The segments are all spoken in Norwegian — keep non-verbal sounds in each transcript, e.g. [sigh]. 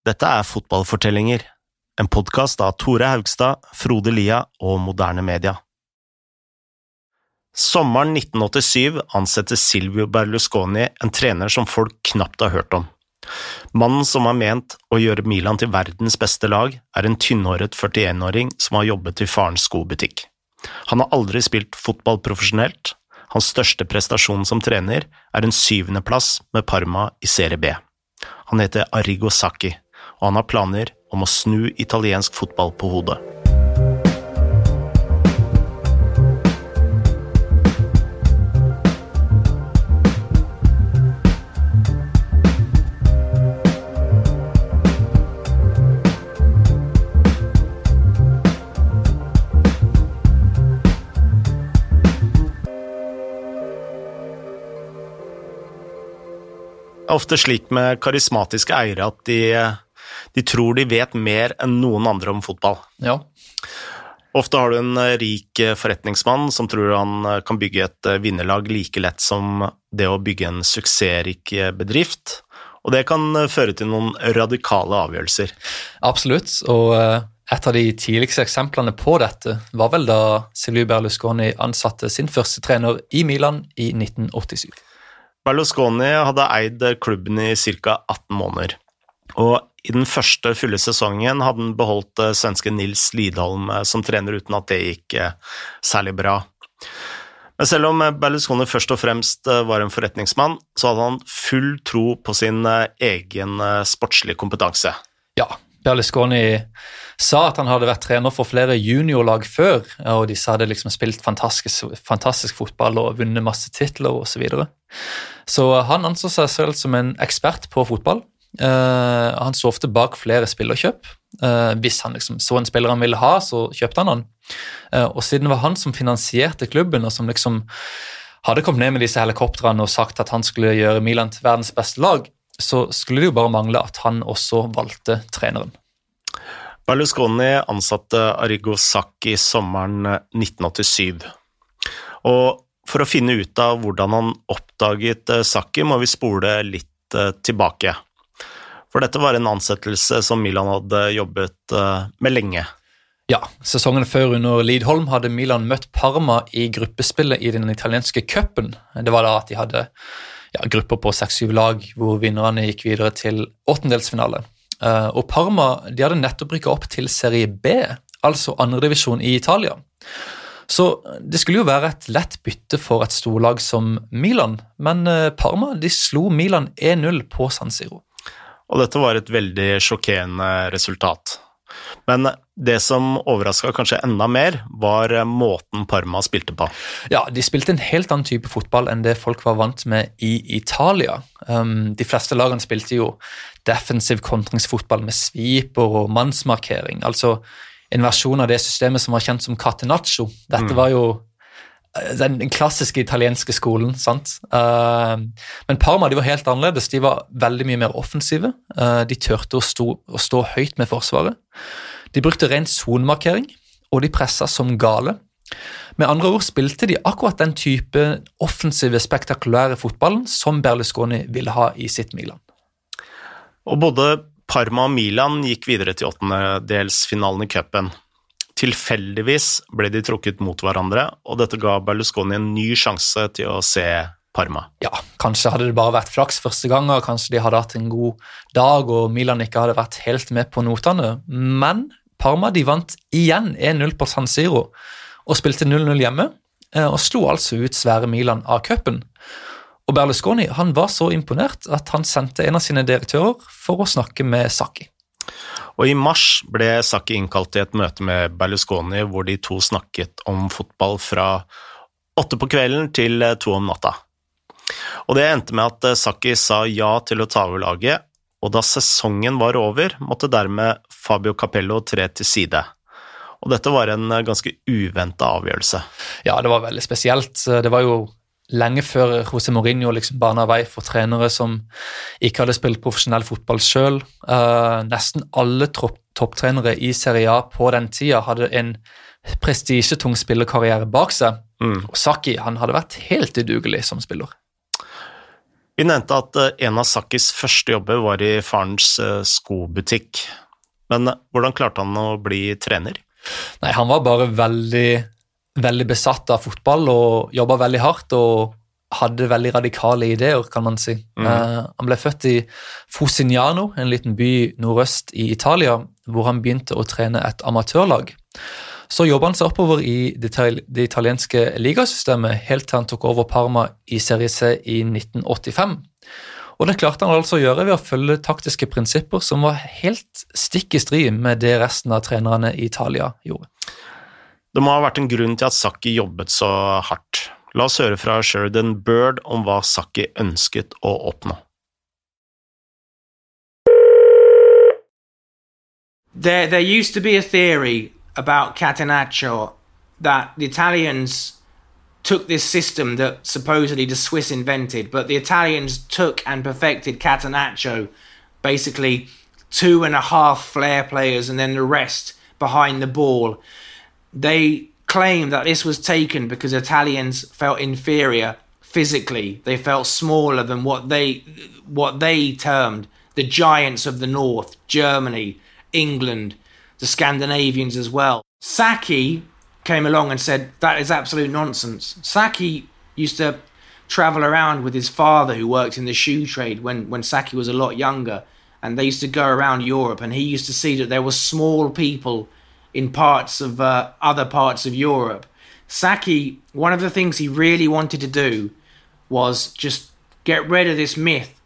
Dette er Fotballfortellinger, en podkast av Tore Haugstad, Frode Lia og Moderne Media. Sommeren 1987 ansetter Silvio Berlusconi en trener som folk knapt har hørt om. Mannen som har ment å gjøre Milan til verdens beste lag, er en tynnhåret 41-åring som har jobbet i farens skobutikk. Han har aldri spilt fotball profesjonelt. Hans største prestasjon som trener er en syvendeplass med Parma i Serie B. Han heter Arrigo Sacchi, og han har planer om å snu italiensk fotball på hodet. Det er ofte slik med karismatiske eiere at de, de tror de vet mer enn noen andre om fotball. Ja. Ofte har du en rik forretningsmann som tror han kan bygge et vinnerlag like lett som det å bygge en suksessrik bedrift, og det kan føre til noen radikale avgjørelser. Absolutt, og eh, et av de tidligste eksemplene på dette var vel da Silvio Berlusconi ansatte sin første trener i Milan i 1987. Berlusconi hadde eid klubben i ca. 18 måneder, og i den første fulle sesongen hadde han beholdt svenske Nils Lidholm som trener uten at det gikk særlig bra. Men selv om Berlusconi først og fremst var en forretningsmann, så hadde han full tro på sin egen sportslige kompetanse. Ja, Berlusconi sa at han hadde vært trener for flere juniorlag før, og disse hadde liksom spilt fantastisk, fantastisk fotball og vunnet masse titler osv. Så, videre. så han anså seg selv som en ekspert på fotball. Uh, han så ofte bak flere spillerkjøp. Uh, hvis han liksom så en spiller han ville ha, så kjøpte han han. Uh, og siden det var han som finansierte klubben, og som liksom hadde kommet ned med disse helikoptrene og sagt at han skulle gjøre Milan til verdens beste lag, så skulle det jo bare mangle at han også valgte treneren. Berlusconi ansatte Arrigo Sacchi sommeren 1987. Og for å finne ut av hvordan han oppdaget Sacchi, må vi spole litt tilbake. For dette var en ansettelse som Milan hadde jobbet med lenge. Ja, sesongen før under Lidholm hadde Milan møtt Parma i gruppespillet i den italienske cupen. Det var da at de hadde ja, grupper på seks-syv lag, hvor vinnerne gikk videre til åttendelsfinale. Uh, og Parma de hadde nettopp rykka opp til Serie B, altså andredivisjon i Italia. Så det skulle jo være et lett bytte for et storlag som Milan, men uh, Parma de slo Milan 1-0 på San Siro. Og dette var et veldig sjokkerende resultat. Men det som overraska kanskje enda mer, var måten Parma spilte på. Ja, de spilte en helt annen type fotball enn det folk var vant med i Italia. Um, de fleste lagene spilte jo defensiv kontringsfotball med sviper og mannsmarkering. Altså en versjon av det systemet som var kjent som catenaccio. Dette mm. var jo den klassiske italienske skolen. sant? Uh, men Parma de var helt annerledes. De var veldig mye mer offensive. Uh, de turte å stå, å stå, høyt med Forsvaret. De brukte ren sonemarkering, og de pressa som gale. Med andre ord spilte de akkurat den type offensive, spektakulære fotballen som Berlusconi ville ha i sitt Milan. Og både Parma og Milan gikk videre til åttendedelsfinalen i cupen. Tilfeldigvis ble de trukket mot hverandre, og dette ga Berlusconi en ny sjanse til å se Parma. Ja, kanskje hadde det bare vært flaks første ganger, kanskje de hadde hatt en god dag og Milan ikke hadde vært helt med på notene, men Parma de vant igjen 1-0 på San Siro og spilte 0-0 hjemme, og slo altså ut svære Milan av cupen. Og Berlusconi han var så imponert at han sendte en av sine direktører for å snakke med Sacchi. Og I mars ble Sacchi innkalt til et møte med Berlusconi hvor de to snakket om fotball fra åtte på kvelden til to om natta. Og Det endte med at Sacchi sa ja til å ta over laget, og da sesongen var over, måtte dermed Fabio Capello tre til side. Og dette var en ganske uventa avgjørelse. Ja, det var veldig spesielt. Det var jo lenge før José Mourinho liksom bana vei for trenere som ikke hadde spilt profesjonell fotball sjøl. Uh, eh, nesten alle topptrenere i Serie A på den tida hadde en prestisjetung spillerkarriere bak seg. Mm. Og Saki han hadde vært helt udugelig som spiller. Vi nevnte at eh, en av Sakis første jobber var i farens eh, skobutikk. Men hvordan klarte han å bli trener? Nei, Han var bare veldig, veldig besatt av fotball og jobba veldig hardt. og hadde veldig radikale ideer, kan man si. Mm. Uh, han ble født i Fosignano, en liten by nordøst i Italia, hvor han begynte å trene et amatørlag. Så jobba han seg oppover i det, det italienske ligasystemet helt til han tok over Parma i Serie C i 1985. Og Det klarte han altså å gjøre ved å følge taktiske prinsipper som var helt stikk i strid med det resten av trenerne i Italia gjorde. Det må ha vært en grunn til at Sakki jobbet så hardt. La oss høre fra Sheridan Bird om hva Sakki ønsket å oppnå. There, there used to be a theory about Catenaccio that the Italians took this system that supposedly the Swiss invented, but the Italians took and perfected Catenaccio, basically two and a half flair players and then the rest behind the ball. They claim that this was taken because Italians felt inferior physically. They felt smaller than what they what they termed the giants of the north, Germany, England, the Scandinavians as well. Saki came along and said that is absolute nonsense. Saki used to travel around with his father who worked in the shoe trade when, when Saki was a lot younger and they used to go around Europe and he used to see that there were small people in parts of uh, other parts of Europe. Saki, one of the things he really wanted to do was just get rid of this myth,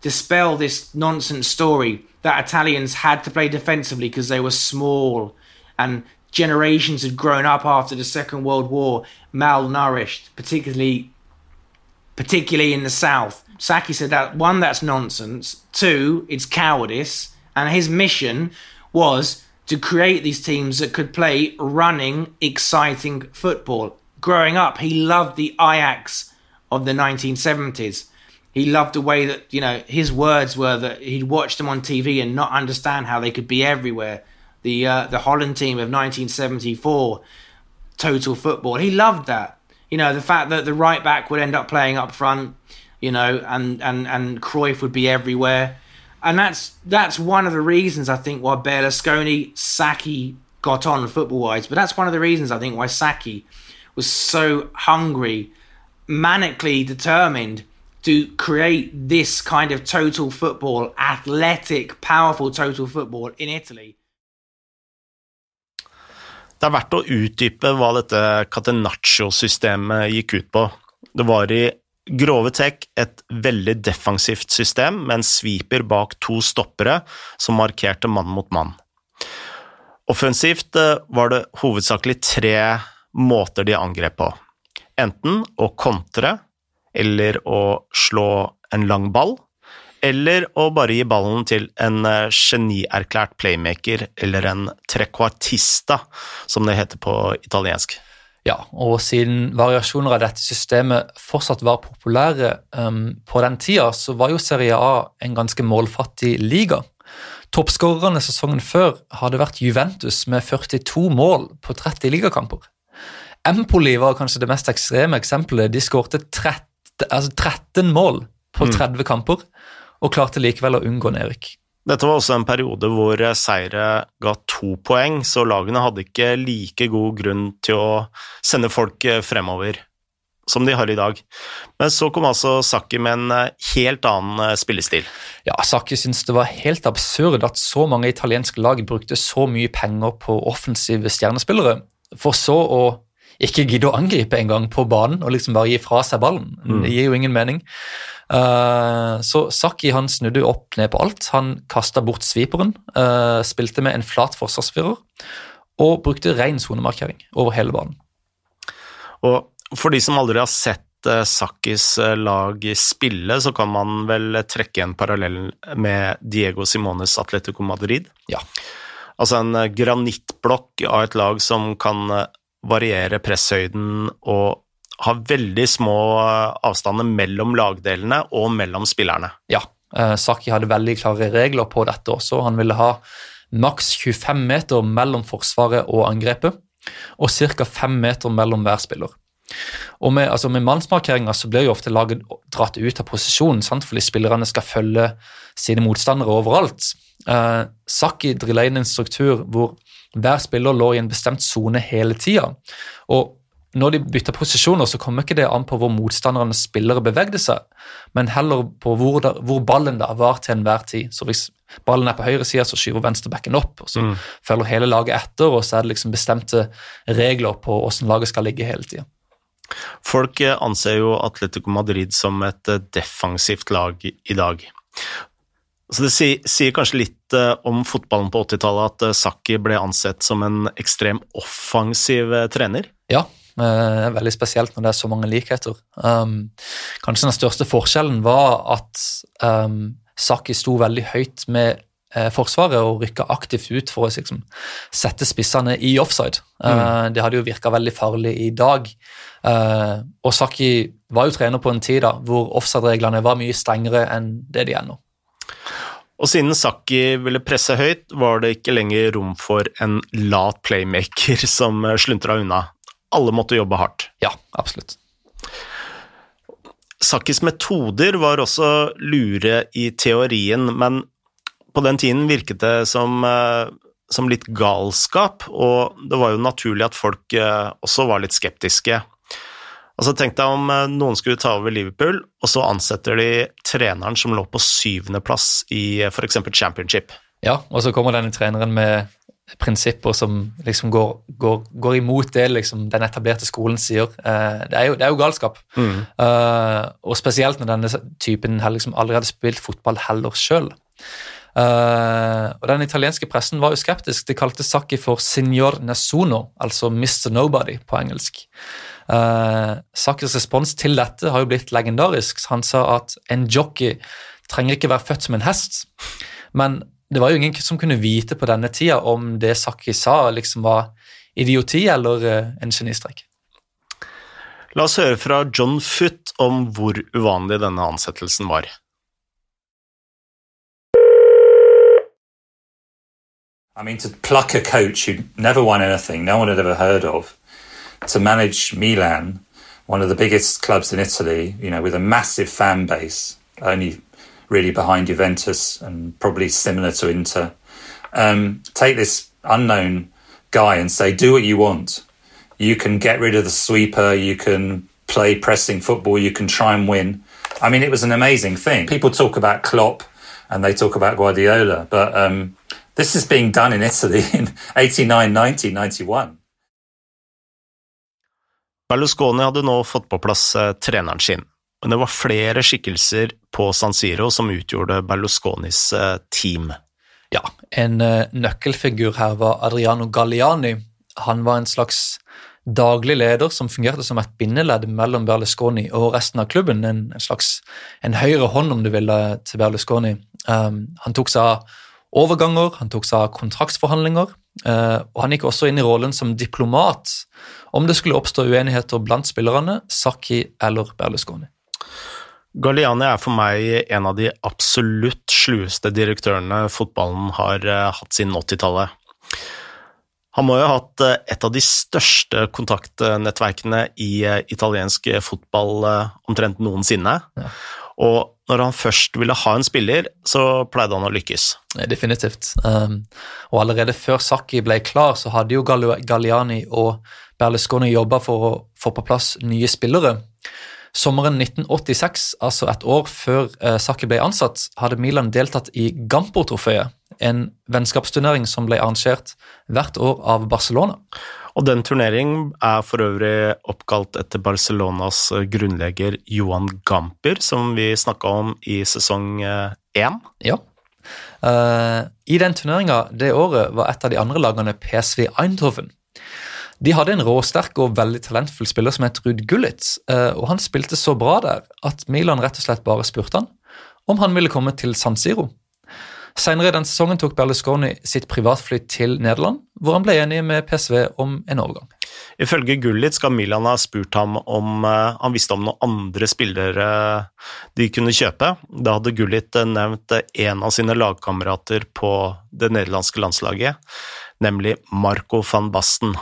dispel this nonsense story that Italians had to play defensively because they were small and generations had grown up after the Second World War malnourished, particularly particularly in the south. Saki said that one, that's nonsense. Two, it's cowardice. And his mission was to create these teams that could play running, exciting football. Growing up, he loved the Ajax of the 1970s. He loved the way that, you know, his words were that he'd watch them on TV and not understand how they could be everywhere. The uh, the Holland team of 1974, total football. He loved that. You know, the fact that the right back would end up playing up front, you know, and and and Cruyff would be everywhere and that's that's one of the reasons I think why Berlusconi, Saki got on football wise. But that's one of the reasons I think why Saki was so hungry, manically determined to create this kind of total football, athletic, powerful total football in Italy. Det er verdt å utdype hva dette Catenaccio-systemet gikk ut på. Det var i grove Tech et veldig defensivt system med en sweeper bak to stoppere som markerte mann mot mann. Offensivt eh, var det hovedsakelig tre måter de angrep på. Enten å kontre, eller å slå en lang ball, eller å bare gi ballen til en eh, genierklært playmaker eller en trequartista, som det heter på italiensk. Ja, og siden variasjoner av dette systemet fortsatt var populære um, på den tida, så var jo Serie A en ganske målfattig liga. Toppskårerne sesongen før hadde vært Juventus med 42 mål på 30 ligakamper. Empoli var kanskje det mest ekstreme eksempelet. De skårte 13, altså 13 mål på 30 mm. kamper og klarte likevel å unngå nedrykk. Dette var også en periode hvor seire ga to poeng, så lagene hadde ikke like god grunn til å sende folk fremover som de har i dag. Men så kom altså Sakki med en helt annen spillestil. Ja, Sakki syntes det var helt absurd at så mange italienske lag brukte så mye penger på offensive stjernespillere, for så å ikke gidde å angripe engang på banen og liksom bare gi fra seg ballen. Mm. Det gir jo ingen mening. Uh, så Saki han snudde opp ned på alt. Han kasta bort sviperen, uh, spilte med en flat forsvarsfører og brukte ren sonemarkering over hele banen. Og for de som aldri har sett uh, Sakis lag spille, så kan man vel trekke en parallell med Diego Simones Atletico Madrid. Ja. Altså en granittblokk av et lag som kan variere presshøyden og ha veldig små avstander mellom lagdelene og mellom spillerne. Ja, eh, Saki hadde veldig klare regler på dette også. Han ville ha maks 25 meter mellom forsvaret og angrepet, og ca. 5 meter mellom hver spiller. Og med, altså med mannsmarkeringer så blir jo ofte laget dratt ut av posisjonen, sant? fordi spillerne skal følge sine motstandere overalt. Eh, Saki drilla inn en struktur hvor hver spiller lå i en bestemt sone hele tida. Og når de bytta posisjoner, så kommer ikke det an på hvor motstandernes spillere bevegde seg, men heller på hvor, da, hvor ballen da var til enhver tid. Så hvis ballen er på høyre side, så skyver venstrebacken opp, og så mm. følger hele laget etter, og så er det liksom bestemte regler på hvordan laget skal ligge hele tida. Folk eh, anser jo Atletico Madrid som et eh, defensivt lag i dag. Så Det sier, sier kanskje litt uh, om fotballen på 80-tallet at Sakki ble ansett som en ekstrem offensiv trener? Ja, er veldig spesielt når det er så mange likheter. Um, kanskje den største forskjellen var at um, Saki sto veldig høyt med Forsvaret og rykka aktivt ut for å liksom, sette spissene i offside. Mm. det hadde jo virka veldig farlig i dag. og Saki var jo trener på en tid da, hvor offside-reglene var mye strengere enn det de er nå. Og siden Sakki ville presse høyt, var det ikke lenger rom for en lat playmaker [laughs] som sluntra unna. Alle måtte jobbe hardt. Ja, absolutt. Sakkis metoder var også lure i teorien, men på den tiden virket det som, eh, som litt galskap, og det var jo naturlig at folk eh, også var litt skeptiske. Altså Tenk deg om eh, noen skulle ta over Liverpool, og så ansetter de treneren som lå på syvendeplass i f.eks. Championship. Ja, og så kommer denne treneren med prinsipper som liksom går, går, går imot det liksom, den etablerte skolen sier. Eh, det, er jo, det, er jo, galskap. Mm. Eh, og spesielt når denne typen liksom aldri hadde spilt fotball heller sjøl. Uh, og Den italienske pressen var jo skeptisk. De kalte Sacchi for signor Nessuno, altså Mr. Nobody på engelsk. Uh, Sakkers respons til dette har jo blitt legendarisk. Han sa at en jockey trenger ikke være født som en hest. Men det var jo ingen som kunne vite på denne tida om det Sakki sa, liksom var idioti eller uh, en genistrek. La oss høre fra John Foot om hvor uvanlig denne ansettelsen var. I mean, to pluck a coach who never won anything, no one had ever heard of, to manage Milan, one of the biggest clubs in Italy, you know, with a massive fan base, only really behind Juventus and probably similar to Inter. Um, take this unknown guy and say, do what you want. You can get rid of the sweeper, you can play pressing football, you can try and win. I mean, it was an amazing thing. People talk about Klopp and they talk about Guardiola, but um, this is being done in Italy in 89, 90, 91. Berlusconi hadde nå fått på plass eh, treneren sin, men det var flere skikkelser på San Siro som utgjorde Berlusconis eh, team. Ja, en uh, nøkkelfigur her var Adriano Galliani. Han var en slags daglig leder som fungerte som et bindeledd mellom Berlusconi og resten av klubben. En, en slags en høyre hånd, om du ville, til Berlusconi. Um, han tok seg av overganger, han tok seg av kontraktsforhandlinger, uh, og han gikk også inn i rollen som diplomat om det skulle oppstå uenigheter blant spillerne, Sacchi eller Berlusconi. Galliani er for meg en av de absolutt slueste direktørene fotballen har uh, hatt siden 80-tallet. Han må jo ha hatt uh, et av de største kontaktnettverkene i uh, italiensk fotball omtrent noensinne. Ja. Og når han først ville ha en spiller, så pleide han å lykkes. Definitivt. Um, og allerede før Sakki ble klar, så hadde jo Galliani og Berlusconi jobba for å få på plass nye spillere. Sommeren 1986, altså et år før uh, Sacchi ble ansatt, hadde Milan deltatt i Gampo-trofeet, en vennskapsturnering som ble arrangert hvert år av Barcelona. Og den turneringen er for øvrig oppkalt etter Barcelonas eh, grunnlegger Johan Gamper, som vi snakka om i sesong én. Eh, ja. Uh, I den turneringa det året var et av de andre lagene PSV Eindhoven. De hadde en råsterk og veldig talentfull spiller som het Ruud Gullit. Uh, og han spilte så bra der at Milan rett og slett bare spurte han om han ville komme til San Siro. Senere i den sesongen tok Berlusconi sitt privatfly til Nederland, hvor han ble enig med PSV om en overgang. Ifølge Gullit skal Milan ha spurt ham om uh, han visste om noen andre spillere de kunne kjøpe. Da hadde Gullit nevnt en av sine lagkamerater på det nederlandske landslaget, nemlig Marco van Basten.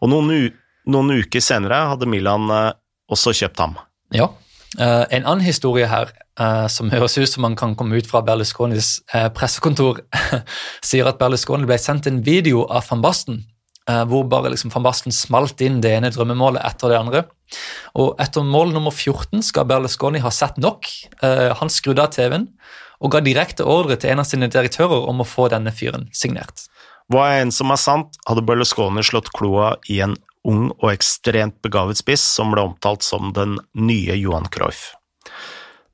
Og noen Noen uker senere hadde Milan eh, også kjøpt ham. Ja. Uh, en annen historie her, uh, som høres ut som man kan komme ut fra Berlusconis pressekontor, [laughs] sier at Berlusconi ble sendt en video av van Basten, hvor bare liksom van Basten smalt inn det ene drømmemålet etter det andre. Og etter mål nummer 14 skal Berlusconi ha sett nok. han skrudde av TV-en og ga direkte ordre til en av sine direktører om å få denne fyren signert. Hva enn som er sant, hadde Berlusconi slått kloa i en ung og ekstremt begavet spiss som ble omtalt som den nye Johan Cruyff.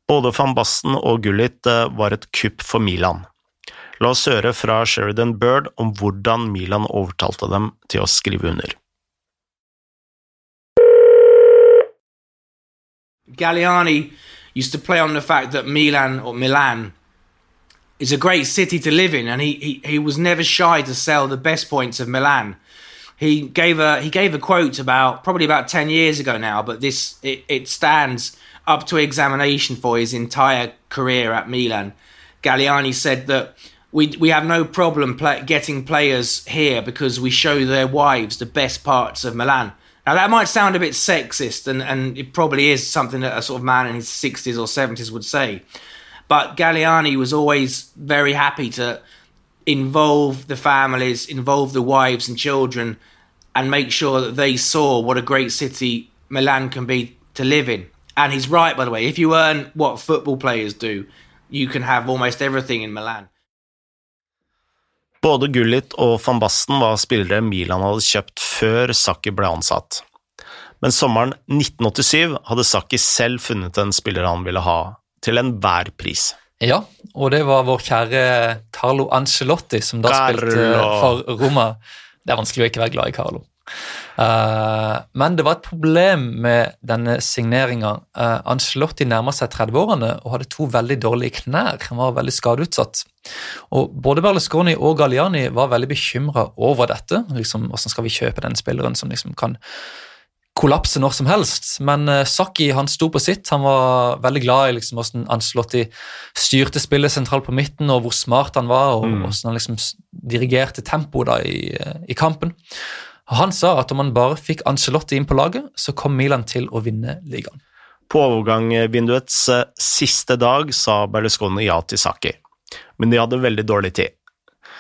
Både van Basten og Gullit eh, var et kupp for Milan. La oss høre fra Sheridan Bird om hvordan Milan overtalte dem til å skrive under. Galliani used to play on the fact that Milan or Milan is a great city to live in, and he, he, he was never shy to sell the best points of Milan. He gave a he gave a quote about probably about 10 years ago now but this it, it stands up to examination for his entire career at Milan. Galliani said that we we have no problem play, getting players here because we show their wives the best parts of Milan. Now that might sound a bit sexist and and it probably is something that a sort of man in his 60s or 70s would say but Galliani was always very happy to involve the families, involve the wives and children, and make sure that they saw what a great city Milan can be to live in. And he's right, by the way. If you earn what football players do, you can have almost everything in Milan. Både Gullit og van Basten var spillere Milan hadde kjøpt før Sakki ble ansatt. Men sommeren 1987 hadde Sakki selv funnet en spiller han ville ha, til enhver pris. Ja, og det var vår kjære Carlo Ancelotti, som da Carlo. spilte for Roma. Det er vanskelig å ikke være glad i Carlo. Uh, men det var et problem med denne signeringa. Uh, Ancelotti nærma seg 30-årene og hadde to veldig dårlige knær. Han var veldig skadeutsatt. Og Både Berlusconi og Galliani var veldig bekymra over dette. Liksom, Hvordan skal vi kjøpe den spilleren som liksom kan kollapse når som helst. Men uh, Saki han sto på sitt. Han var veldig glad i liksom, hvordan Ancelotti styrte spillet sentralt på midten, og hvor smart han var, og mm. hvordan han liksom dirigerte tempoet i, uh, i, kampen. Han sa at om han bare fikk Ancelotti inn på laget, så kom Milan til å vinne ligaen. På overgangsvinduets uh, siste dag sa Berlusconi ja til Saki, men de hadde veldig dårlig tid.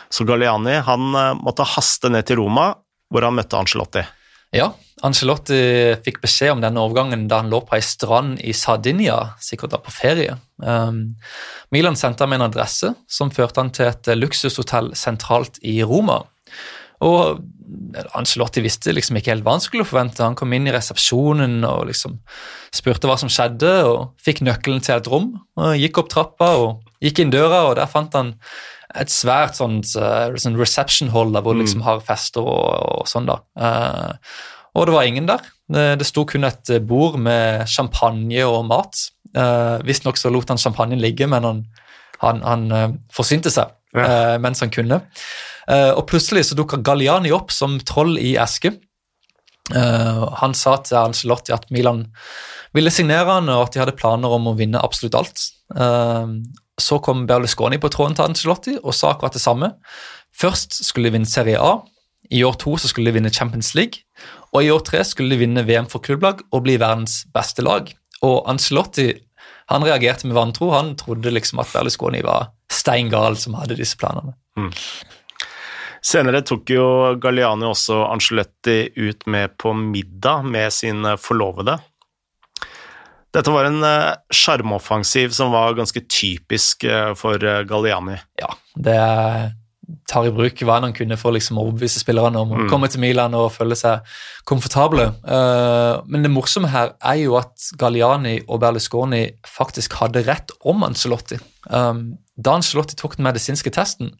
Så Galliani han måtte haste ned til Roma, hvor han møtte Ancelotti. Ja, Angelotti fikk beskjed om denne overgangen da han lå på ei strand i Sardinia, sikkert da på ferie. Um, Milan sendte ham en adresse som førte han til et luksushotell sentralt i Roma. Og Angelotti visste liksom ikke helt hva han skulle forvente. Han kom inn i resepsjonen og liksom spurte hva som skjedde, og fikk nøkkelen til et rom. og Gikk opp trappa og gikk inn døra, og der fant han et svært sånt, uh, reception hall der hvor du liksom har fester og, og sånn. da. Uh, og det var ingen der. Det, det sto kun et bord med champagne og mat. Uh, Visstnok så lot han champagnen ligge, men han, han, han uh, forsynte seg ja. mens han kunne. Og plutselig så dukka Galliani opp som troll i eske. Han sa til Ancelotti at Milan ville signere han, og at de hadde planer om å vinne absolutt alt. Så kom Berlusconi på tråden til Ancelotti og sa akkurat det samme. Først skulle de vinne Serie A, i år to så skulle de vinne Champions League, og i år tre skulle de vinne VM for klubblag og bli verdens beste lag. Og Ancelotti han reagerte med vantro. Han trodde liksom at Berlusconi var stein gal som hadde disse planene. Mm. Senere tok jo Galliani også Ancelotti ut med på middag med sin forlovede. Dette var en eh, sjarmoffensiv som var ganske typisk eh, for eh, Galliani. Ja, det tar i bruk hva han kunne for liksom å overbevise spillerne om å mm. komme til Milan og føle seg komfortable. Uh, men det morsomme her er jo at Galliani og Berlusconi faktisk hadde rett om Ancelotti. Um, da Ancelotti tok den medisinske testen,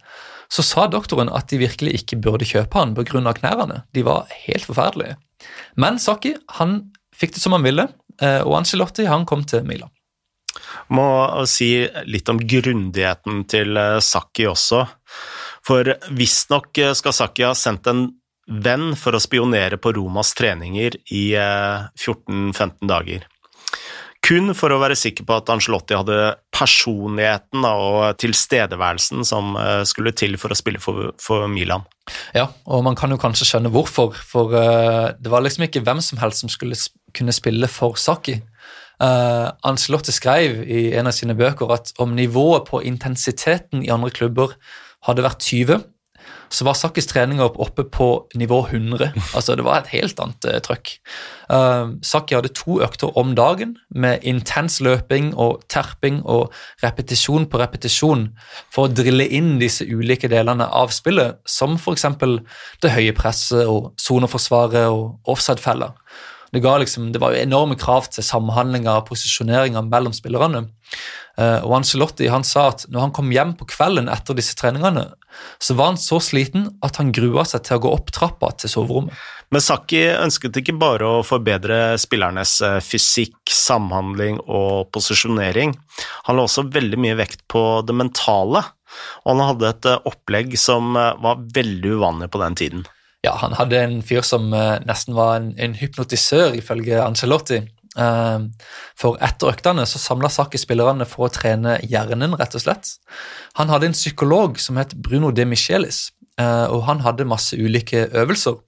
så sa doktoren at de virkelig ikke burde kjøpe han pga. knærne. De var helt forferdelige. Men Saki han fikk det som han ville, uh, og Ancelotti han kom til Milan. Må si litt om grundigheten til eh, Saki også. For visstnok eh, skal Saki ha sendt en venn for å spionere på Romas treninger i 14-15 eh, dager. kun for å være sikker på at Angelotti hadde personligheten og tilstedeværelsen som eh, skulle til for å spille for, for, Milan. Ja, og man kan jo kanskje skjønne hvorfor, for det var liksom ikke hvem som helst som skulle kunne spille for Saki. Uh, Ancelotti skrev i en av sine bøker at om nivået på intensiteten i andre klubber hadde vært 20, så var Sakkis treninger oppe på nivå 100. Altså Det var et helt annet uh, trøkk. Uh, Sakki hadde to økter om dagen med intens løping og terping og repetisjon på repetisjon for å drille inn disse ulike delene av spillet, som f.eks. det høye presset og soneforsvaret og offside-feller. Det, liksom, det var jo enorme krav til samhandlinger og posisjoneringer mellom spillerne. Uh, og Ancelotti han sa at når han kom hjem på kvelden etter disse treningene, så var han så sliten at han grua seg til å gå opp trappa til soverommet. Men Saki ønsket ikke bare å forbedre spillernes eh, fysikk, samhandling og posisjonering. Han la også veldig mye vekt på det mentale, og han hadde et eh, opplegg som var veldig uvanlig på den tiden ja, han hadde en fyr som uh, nesten var en, en, hypnotisør, ifølge Angelotti. Uh, for etter øktene så samla Saki spillerne for å trene hjernen, rett og slett. Han hadde en psykolog som het Bruno de Michelis, uh, og han hadde masse ulike øvelser.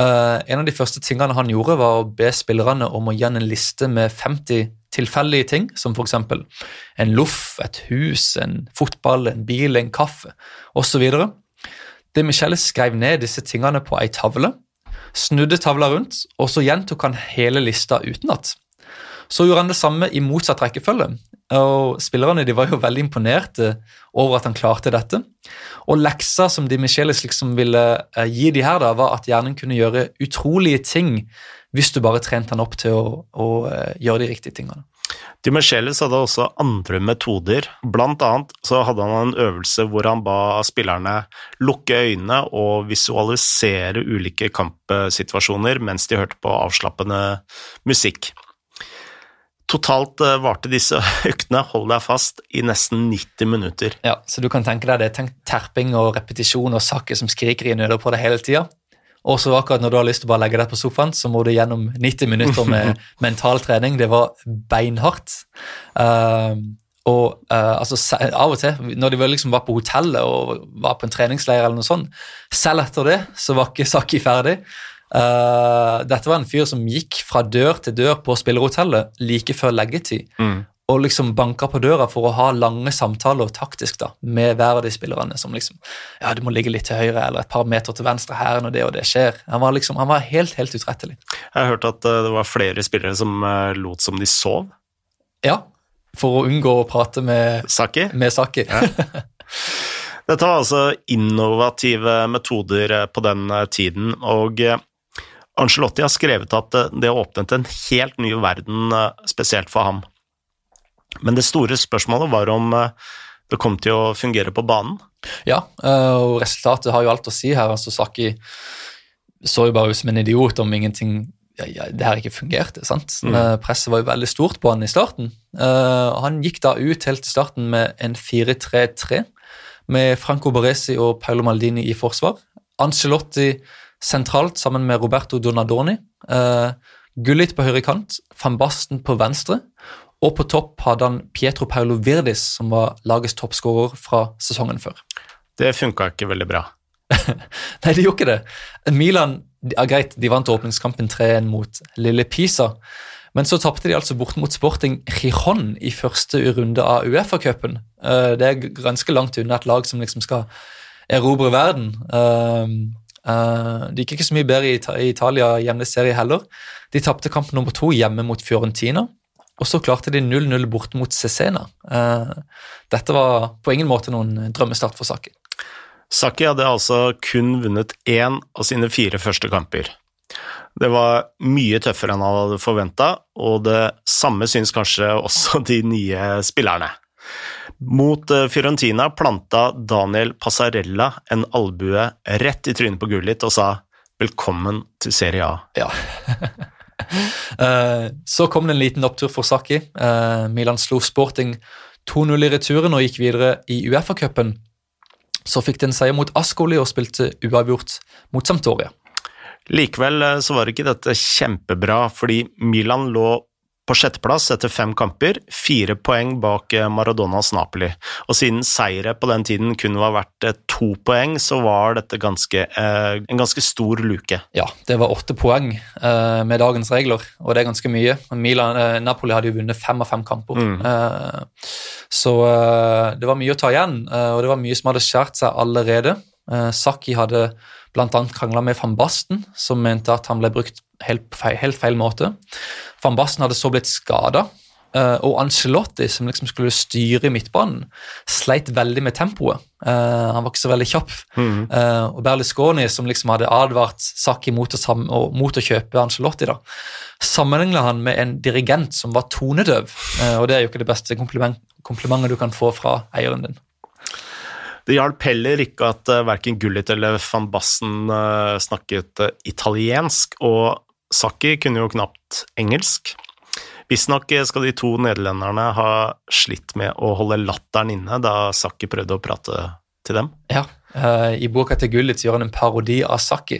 en av de første tingene han gjorde, var å be spillerne om å gi en liste med 50 tilfeldige ting, som f.eks. en loff, et hus, en fotball, en bil, en kaffe osv. De Michelle skrev ned disse tingene på ei tavle, snudde tavla rundt, og så gjentok han hele lista utenat. Så gjorde han det samme i motsatt rekkefølge, og spillerne de var jo veldig imponerte over at han klarte dette. Og leksa som de Michelis liksom ville eh, gi de her, da, var at hjernen kunne gjøre utrolige ting hvis du bare trente han opp til å, å eh, gjøre de riktige tingene. Dimerchelis hadde også andre metoder. Blant annet så hadde han en øvelse hvor han ba spillerne lukke øynene og visualisere ulike kampsituasjoner mens de hørte på avslappende musikk. Totalt eh, varte disse [laughs] øktene, hold deg fast, i nesten 90 minutter. Ja, Så du kan tenke deg det er terping og repetisjon og saker som skriker i nøder på deg hele tida. Og så akkurat når du har lyst til å bare legge deg på sofaen, så må du gjennom 90 minutter med [laughs] mental trening. Det var beinhardt. Uh, og uh, altså, av og til, når de liksom var på hotellet og var på en treningsleir, eller noe sånt, selv etter det så var ikke Saki ferdig. Uh, dette var en fyr som gikk fra dør til dør på spillerhotellet like før leggetid. Mm og liksom banka på døra for å ha lange samtaler taktisk da, med hver av de spillerne. Som liksom Ja, du må ligge litt til høyre eller et par meter til venstre her når det og det skjer. Han var liksom, han var helt, helt utrettelig. Jeg har hørt at uh, det var flere spillere som uh, lot som de sov. Ja, for å unngå å prate med Saki. Med Saki. Ja. [laughs] Dette var altså innovative metoder eh, på den tiden, og Angelotti har skrevet at det åpnet en helt ny verden spesielt for ham. Men det store spørsmålet var om eh, det kom til å fungere på banen. Ja, eh, og resultatet har jo alt å si her. altså Saki så jo bare ut som en idiot om ingenting ja, ja, det her ikke fungerte. sant? Mm. Eh, presset var jo veldig stort på han i starten. Han gikk da ut helt til starten med en 4-3-3, med Franco Baresi og Paolo Maldini i forsvar. Ancelotti sentralt sammen med Roberto Donadoni. Uh, Gullit på høyre kant, van Basten på venstre og på topp hadde han Pietro Paolo Virdis, som var lagets toppskårer fra sesongen før. Det funka ikke veldig bra. [laughs] Nei, det gjorde ikke det. Milan ja, greit, de vant åpningskampen 3-1 mot Lille Pisa, men så tapte de altså bort mot Sporting Giron i første runde av Uefa-cupen. Eh, det er ganske langt unna et lag som liksom skal erobre verden. Eh, eh, det gikk ikke så mye bedre i Italia hjemme serie heller. De tapte kamp nummer to hjemme mot Fiorentina. Og så klarte de 0-0 bort mot Cesena. Uh, dette var på ingen måte noen drømmestart for Saki. Saki hadde altså kun vunnet én av sine fire første kamper. Det var mye tøffere enn han hadde forventa, og det samme syns kanskje også de nye spillerne. Mot eh, Fiorentina planta Daniel Passarella en albue rett i trynet på Gullit og sa 'velkommen til Serie A'. Ja. [laughs] Eh, så kom det en liten opptur for Saki. Eh, Milan slo Sporting 2-0 i returen og gikk videre i Uefa-cupen. Så fikk de en seier mot Ascoli og spilte uavgjort mot Sampdoria. Likevel eh, så var ikke dette kjempebra, fordi Milan lå på sjetteplass etter fem kamper, fire poeng bak eh, Maradonas Napoli. Og siden seire på den tiden kunne var vært eh, to poeng, så var dette ganske, eh, en ganske stor luke. Ja, det var åtte poeng eh, med dagens regler, og det er ganske mye. Milan, Napoli hadde jo vunnet fem av fem kamper, Mm. Eh, så eh, det var mye å ta igjen, og det var mye som hadde skjært seg allerede. Saki hadde bl.a. krangla med van Basten, som mente at han ble brukt helt feil, helt feil måte. Van Basten hadde så blitt skada, og Ancelotti, som liksom skulle styre i midtbanen, sleit veldig med tempoet. Uh, han var ikke så veldig kjapp. Mm. Og Berlusconi, som liksom hadde advart Saki mot å, mot å kjøpe Ancelotti, da, sammenligna han med en dirigent som var tonedøv. Og det er jo ikke det beste kompliment, komplimentet du kan få fra eieren din. Det hjalp heller ikke at uh, verken Gullit eller van Bassen uh, snakket uh, italiensk, og Saki kunne jo knapt engelsk. Visstnok skal de to nederlenderne ha slitt med å holde latteren inne da Saki prøvde å prate til dem. Ja, I boka til Gullit gjør han en parodi av Saki.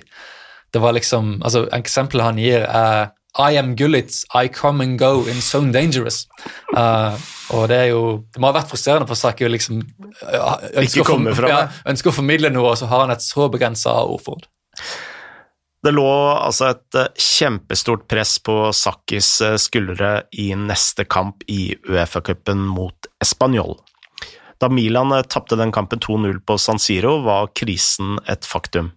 Det var liksom, altså Eksempelet han gir, er i am Gullit, I come and go in Zone Dangerous. Uh, og det er jo, det må ha vært frustrerende for Saki å liksom uh, ønske, å ja, ønske å formidle noe, og så har han et så begrensa ordforråd. Det lå altså et uh, kjempestort press på Sakis skuldre i neste kamp i Uefa-cupen mot Español. Da Milan tapte den kampen 2-0 på San Siro, var krisen et faktum.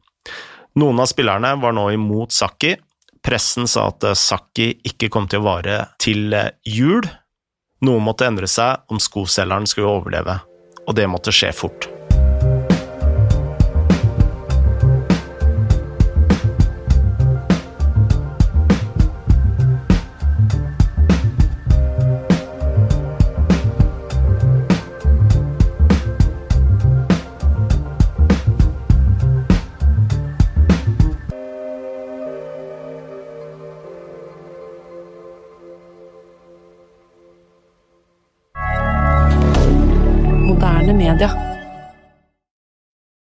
Noen av spillerne var nå imot Saki, Pressen sa at Saki ikke kom til å vare til jul. Noe måtte endre seg om skoselgeren skulle overleve, og det måtte skje fort.